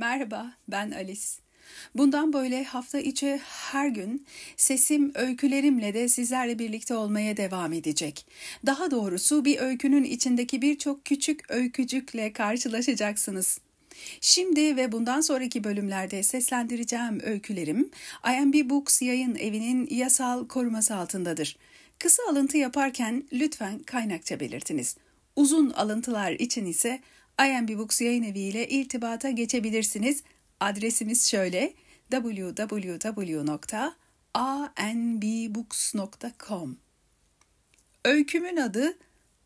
Merhaba, ben Alice. Bundan böyle hafta içi her gün sesim öykülerimle de sizlerle birlikte olmaya devam edecek. Daha doğrusu bir öykünün içindeki birçok küçük öykücükle karşılaşacaksınız. Şimdi ve bundan sonraki bölümlerde seslendireceğim öykülerim IMB Books yayın evinin yasal koruması altındadır. Kısa alıntı yaparken lütfen kaynakça belirtiniz. Uzun alıntılar için ise IMB Books yayın evi ile irtibata geçebilirsiniz. Adresimiz şöyle www.anbbooks.com Öykümün adı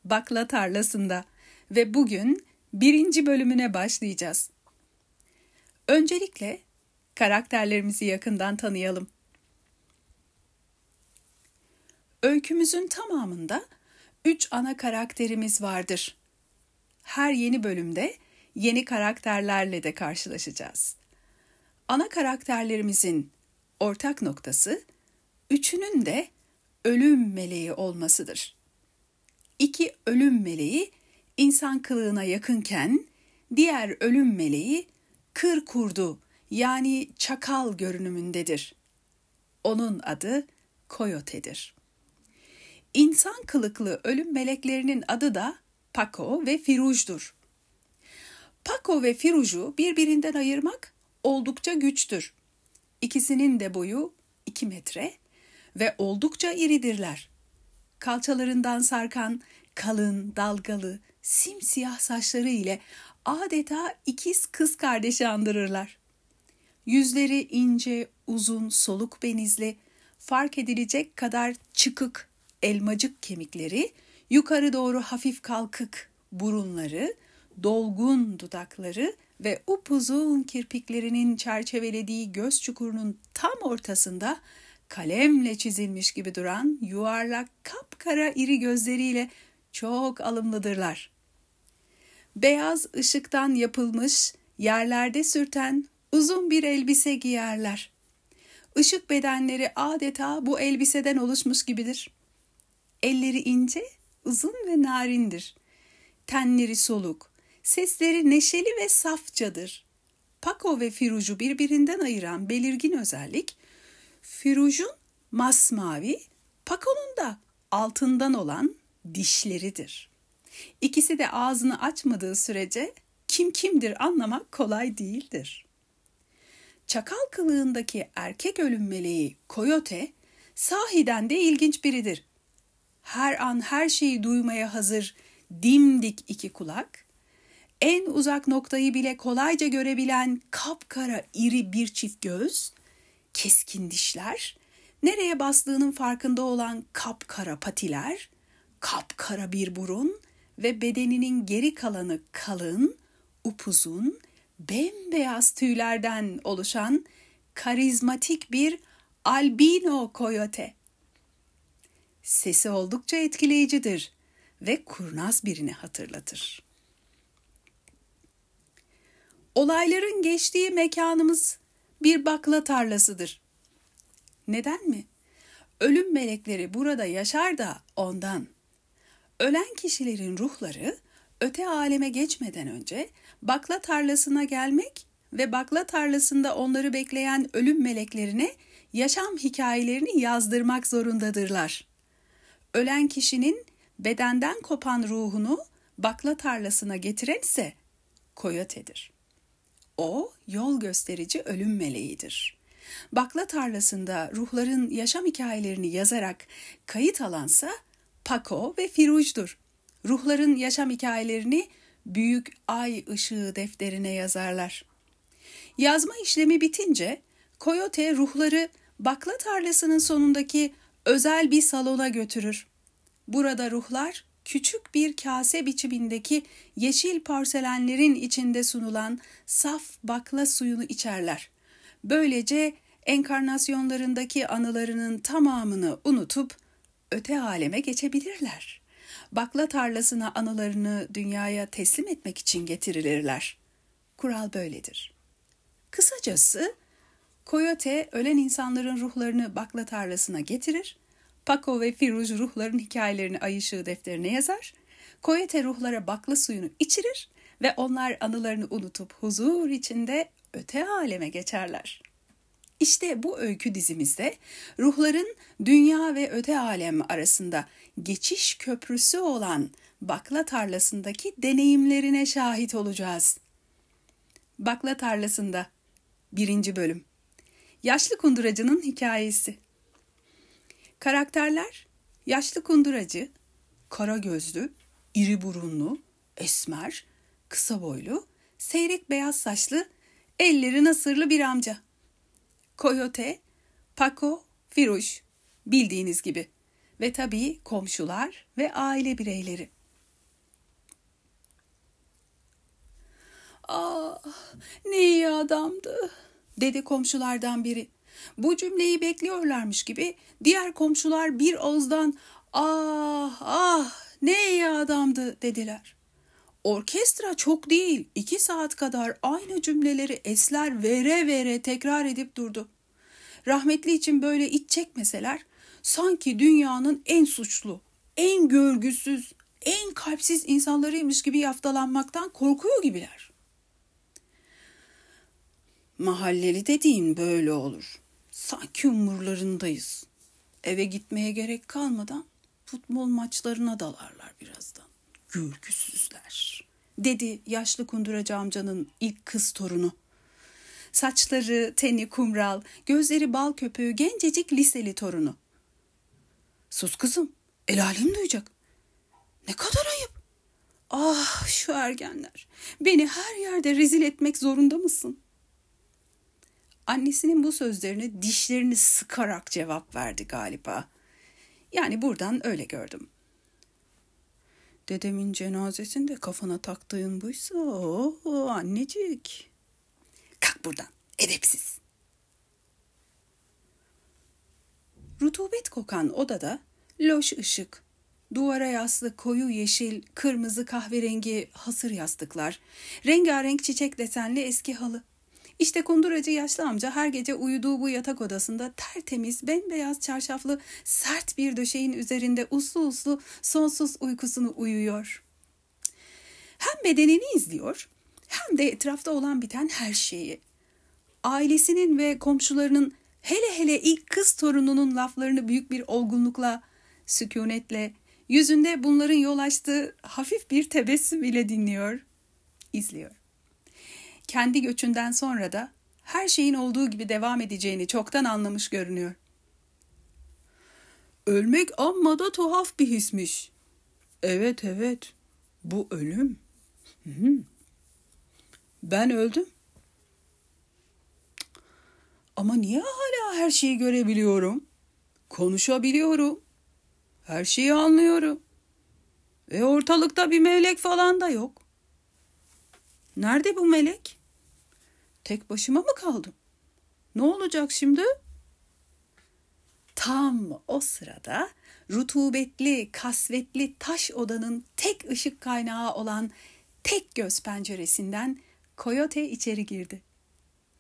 Bakla Tarlasında ve bugün birinci bölümüne başlayacağız. Öncelikle karakterlerimizi yakından tanıyalım. Öykümüzün tamamında üç ana karakterimiz vardır. Her yeni bölümde yeni karakterlerle de karşılaşacağız. Ana karakterlerimizin ortak noktası üçünün de ölüm meleği olmasıdır. İki ölüm meleği insan kılığına yakınken diğer ölüm meleği kır kurdu yani çakal görünümündedir. Onun adı Koyote'dir. İnsan kılıklı ölüm meleklerinin adı da Paco ve Firuj'dur. Paco ve Firuj'u birbirinden ayırmak oldukça güçtür. İkisinin de boyu 2 metre ve oldukça iridirler. Kalçalarından sarkan kalın, dalgalı, simsiyah saçları ile adeta ikiz kız kardeşi andırırlar. Yüzleri ince, uzun, soluk benizli, fark edilecek kadar çıkık, elmacık kemikleri, yukarı doğru hafif kalkık burunları, dolgun dudakları ve upuzun kirpiklerinin çerçevelediği göz çukurunun tam ortasında kalemle çizilmiş gibi duran yuvarlak kapkara iri gözleriyle çok alımlıdırlar. Beyaz ışıktan yapılmış, yerlerde sürten uzun bir elbise giyerler. Işık bedenleri adeta bu elbiseden oluşmuş gibidir. Elleri ince, uzun ve narindir. Tenleri soluk, sesleri neşeli ve safçadır. Paco ve Firuj'u birbirinden ayıran belirgin özellik, Firuj'un masmavi, Paco'nun da altından olan dişleridir. İkisi de ağzını açmadığı sürece kim kimdir anlamak kolay değildir. Çakal kılığındaki erkek ölüm meleği Coyote sahiden de ilginç biridir. Her an her şeyi duymaya hazır dimdik iki kulak, en uzak noktayı bile kolayca görebilen kapkara iri bir çift göz, keskin dişler, nereye bastığının farkında olan kapkara patiler, kapkara bir burun ve bedeninin geri kalanı kalın, upuzun, bembeyaz tüylerden oluşan karizmatik bir albino koyote. Sesi oldukça etkileyicidir ve kurnaz birini hatırlatır. Olayların geçtiği mekanımız bir bakla tarlasıdır. Neden mi? Ölüm melekleri burada yaşar da ondan. Ölen kişilerin ruhları öte aleme geçmeden önce bakla tarlasına gelmek ve bakla tarlasında onları bekleyen ölüm meleklerine yaşam hikayelerini yazdırmak zorundadırlar. Ölen kişinin bedenden kopan ruhunu bakla tarlasına getiren ise koyotedir. O yol gösterici ölüm meleğidir. Bakla tarlasında ruhların yaşam hikayelerini yazarak kayıt alansa Paco ve Firuj'dur. Ruhların yaşam hikayelerini büyük ay ışığı defterine yazarlar. Yazma işlemi bitince Coyote ruhları bakla tarlasının sonundaki özel bir salona götürür. Burada ruhlar küçük bir kase biçimindeki yeşil porselenlerin içinde sunulan saf bakla suyunu içerler. Böylece enkarnasyonlarındaki anılarının tamamını unutup öte aleme geçebilirler. Bakla tarlasına anılarını dünyaya teslim etmek için getirilirler. Kural böyledir. Kısacası Coyote ölen insanların ruhlarını bakla tarlasına getirir Paco ve Firuj ruhların hikayelerini ay ışığı defterine yazar. Koyete ruhlara bakla suyunu içirir ve onlar anılarını unutup huzur içinde öte aleme geçerler. İşte bu öykü dizimizde ruhların dünya ve öte alem arasında geçiş köprüsü olan bakla tarlasındaki deneyimlerine şahit olacağız. Bakla tarlasında birinci bölüm Yaşlı kunduracının hikayesi Karakterler yaşlı kunduracı, kara gözlü, iri burunlu, esmer, kısa boylu, seyrek beyaz saçlı, elleri nasırlı bir amca. Coyote, Paco, Firuş, bildiğiniz gibi ve tabii komşular ve aile bireyleri. Ah ne iyi adamdı dedi komşulardan biri. Bu cümleyi bekliyorlarmış gibi diğer komşular bir ağızdan ah ah ne iyi adamdı dediler. Orkestra çok değil iki saat kadar aynı cümleleri esler vere vere tekrar edip durdu. Rahmetli için böyle iç çekmeseler sanki dünyanın en suçlu, en görgüsüz, en kalpsiz insanlarıymış gibi yaftalanmaktan korkuyor gibiler. Mahalleli dediğin böyle olur. Sanki umurlarındayız. Eve gitmeye gerek kalmadan futbol maçlarına dalarlar birazdan. Görgüsüzler, dedi yaşlı kunduracı amcanın ilk kız torunu. Saçları, teni kumral, gözleri bal köpüğü gencecik liseli torunu. Sus kızım, el alem duyacak. Ne kadar ayıp. Ah şu ergenler, beni her yerde rezil etmek zorunda mısın? Annesinin bu sözlerine dişlerini sıkarak cevap verdi galiba. Yani buradan öyle gördüm. Dedemin cenazesinde kafana taktığın buysa o annecik. Kalk buradan edepsiz. Rutubet kokan odada loş ışık, duvara yaslı koyu yeşil, kırmızı kahverengi hasır yastıklar, rengarenk çiçek desenli eski halı. İşte kunduracı yaşlı amca her gece uyuduğu bu yatak odasında tertemiz, bembeyaz çarşaflı, sert bir döşeğin üzerinde uslu uslu sonsuz uykusunu uyuyor. Hem bedenini izliyor, hem de etrafta olan biten her şeyi. Ailesinin ve komşularının hele hele ilk kız torununun laflarını büyük bir olgunlukla, sükunetle, yüzünde bunların yol açtığı hafif bir tebessüm ile dinliyor, izliyor kendi göçünden sonra da her şeyin olduğu gibi devam edeceğini çoktan anlamış görünüyor. Ölmek amma da tuhaf bir hismiş. Evet evet bu ölüm. Ben öldüm. Ama niye hala her şeyi görebiliyorum? Konuşabiliyorum. Her şeyi anlıyorum. Ve ortalıkta bir melek falan da yok. Nerede bu melek? Tek başıma mı kaldım? Ne olacak şimdi? Tam o sırada rutubetli, kasvetli taş odanın tek ışık kaynağı olan tek göz penceresinden Coyote içeri girdi.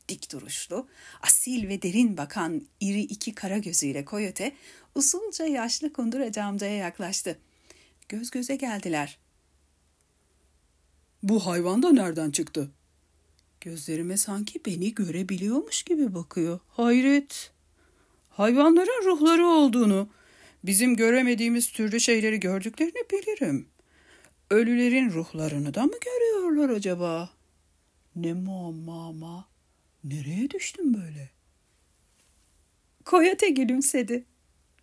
Dik duruşlu, asil ve derin bakan iri iki kara gözüyle Coyote usulca yaşlı kunduracı amcaya yaklaştı. Göz göze geldiler. Bu hayvan da nereden çıktı? Gözlerime sanki beni görebiliyormuş gibi bakıyor. Hayret. Hayvanların ruhları olduğunu, bizim göremediğimiz türlü şeyleri gördüklerini bilirim. Ölülerin ruhlarını da mı görüyorlar acaba? Ne muamma ama. Nereye düştüm böyle? Koyote gülümsedi.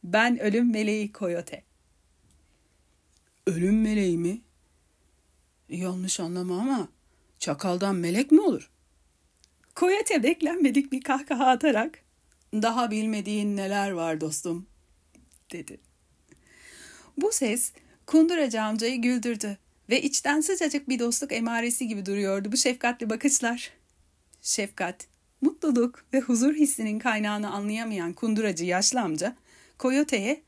Ben ölüm meleği Koyote. Ölüm meleği mi? Yanlış anlama ama çakaldan melek mi olur? Koyate beklenmedik bir kahkaha atarak daha bilmediğin neler var dostum dedi. Bu ses kunduracı amcayı güldürdü ve içten sıcacık bir dostluk emaresi gibi duruyordu bu şefkatli bakışlar. Şefkat, mutluluk ve huzur hissinin kaynağını anlayamayan kunduracı yaşlı amca Koyote'ye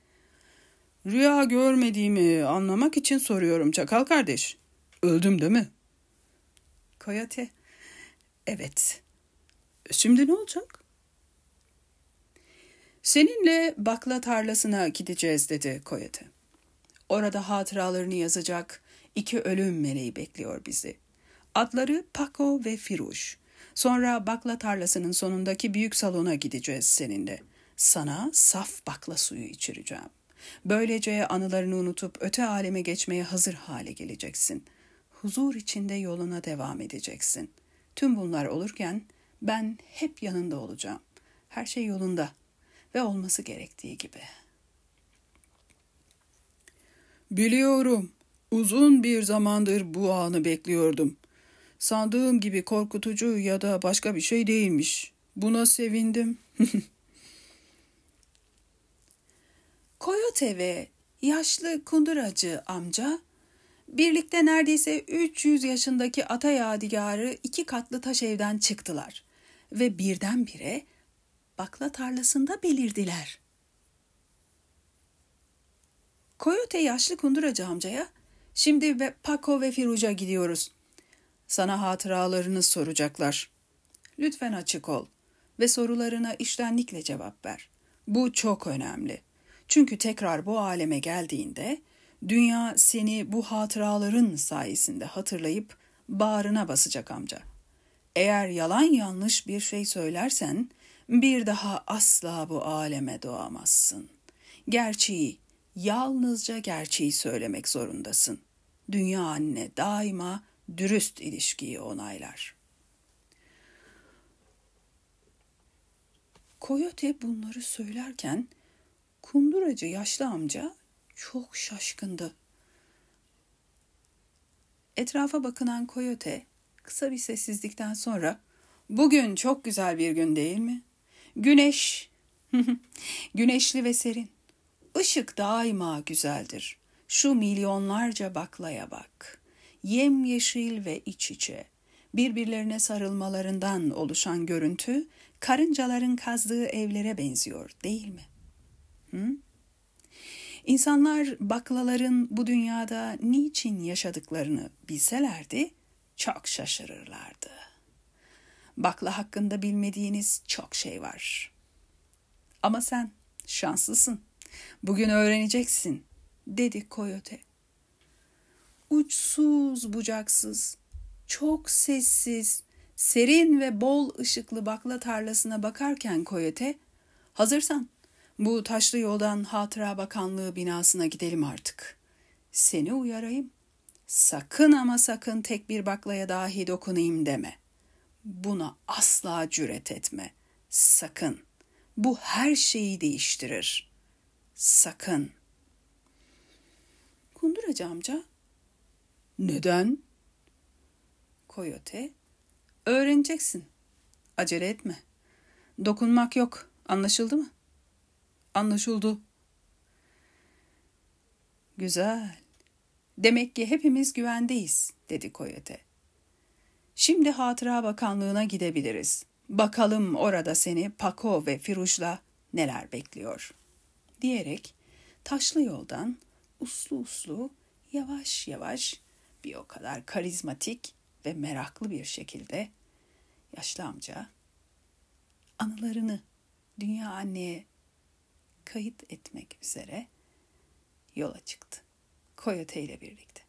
Rüya görmediğimi anlamak için soruyorum çakal kardeş. Öldüm değil mi? Koyote. Evet. Şimdi ne olacak? Seninle bakla tarlasına gideceğiz dedi Koyote. Orada hatıralarını yazacak iki ölüm meleği bekliyor bizi. Adları Paco ve Firuş. Sonra bakla tarlasının sonundaki büyük salona gideceğiz seninle. Sana saf bakla suyu içireceğim. Böylece anılarını unutup öte aleme geçmeye hazır hale geleceksin. Huzur içinde yoluna devam edeceksin. Tüm bunlar olurken ben hep yanında olacağım. Her şey yolunda ve olması gerektiği gibi. Biliyorum. Uzun bir zamandır bu anı bekliyordum. Sandığım gibi korkutucu ya da başka bir şey değilmiş. Buna sevindim. Koyote ve yaşlı kunduracı amca birlikte neredeyse 300 yaşındaki ata yadigarı iki katlı taş evden çıktılar ve birdenbire bakla tarlasında belirdiler. Koyote yaşlı kunduracı amcaya şimdi ve Paco ve Firuca gidiyoruz. Sana hatıralarını soracaklar. Lütfen açık ol ve sorularına iştenlikle cevap ver. Bu çok önemli. Çünkü tekrar bu aleme geldiğinde dünya seni bu hatıraların sayesinde hatırlayıp bağrına basacak amca. Eğer yalan yanlış bir şey söylersen bir daha asla bu aleme doğamazsın. Gerçeği, yalnızca gerçeği söylemek zorundasın. Dünya anne daima dürüst ilişkiyi onaylar. Koyote bunları söylerken kunduracı yaşlı amca çok şaşkındı. Etrafa bakınan Koyote kısa bir sessizlikten sonra "Bugün çok güzel bir gün değil mi? Güneş güneşli ve serin. Işık daima güzeldir. Şu milyonlarca baklaya bak. Yemyeşil ve iç içe. Birbirlerine sarılmalarından oluşan görüntü karıncaların kazdığı evlere benziyor değil mi? Hı? İnsanlar baklaların bu dünyada niçin yaşadıklarını bilselerdi çok şaşırırlardı. Bakla hakkında bilmediğiniz çok şey var. Ama sen şanslısın. Bugün öğreneceksin, dedi koyote. Uçsuz bucaksız, çok sessiz, serin ve bol ışıklı bakla tarlasına bakarken koyote, hazırsan bu taşlı yoldan Hatıra Bakanlığı binasına gidelim artık. Seni uyarayım. Sakın ama sakın tek bir baklaya dahi dokunayım deme. Buna asla cüret etme. Sakın. Bu her şeyi değiştirir. Sakın. Kunduracı amca. Neden? Koyote. Öğreneceksin. Acele etme. Dokunmak yok. Anlaşıldı mı? Anlaşıldı. Güzel. Demek ki hepimiz güvendeyiz, dedi Koyote. Şimdi Hatıra Bakanlığı'na gidebiliriz. Bakalım orada seni Paco ve Firuş'la neler bekliyor. Diyerek taşlı yoldan uslu uslu yavaş yavaş bir o kadar karizmatik ve meraklı bir şekilde yaşlı amca anılarını dünya anneye kayıt etmek üzere yola çıktı. Coyote ile birlikte.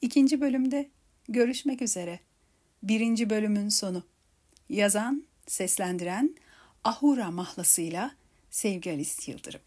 İkinci bölümde görüşmek üzere. Birinci bölümün sonu. Yazan, seslendiren Ahura mahlasıyla Sevgi Alice Yıldırım.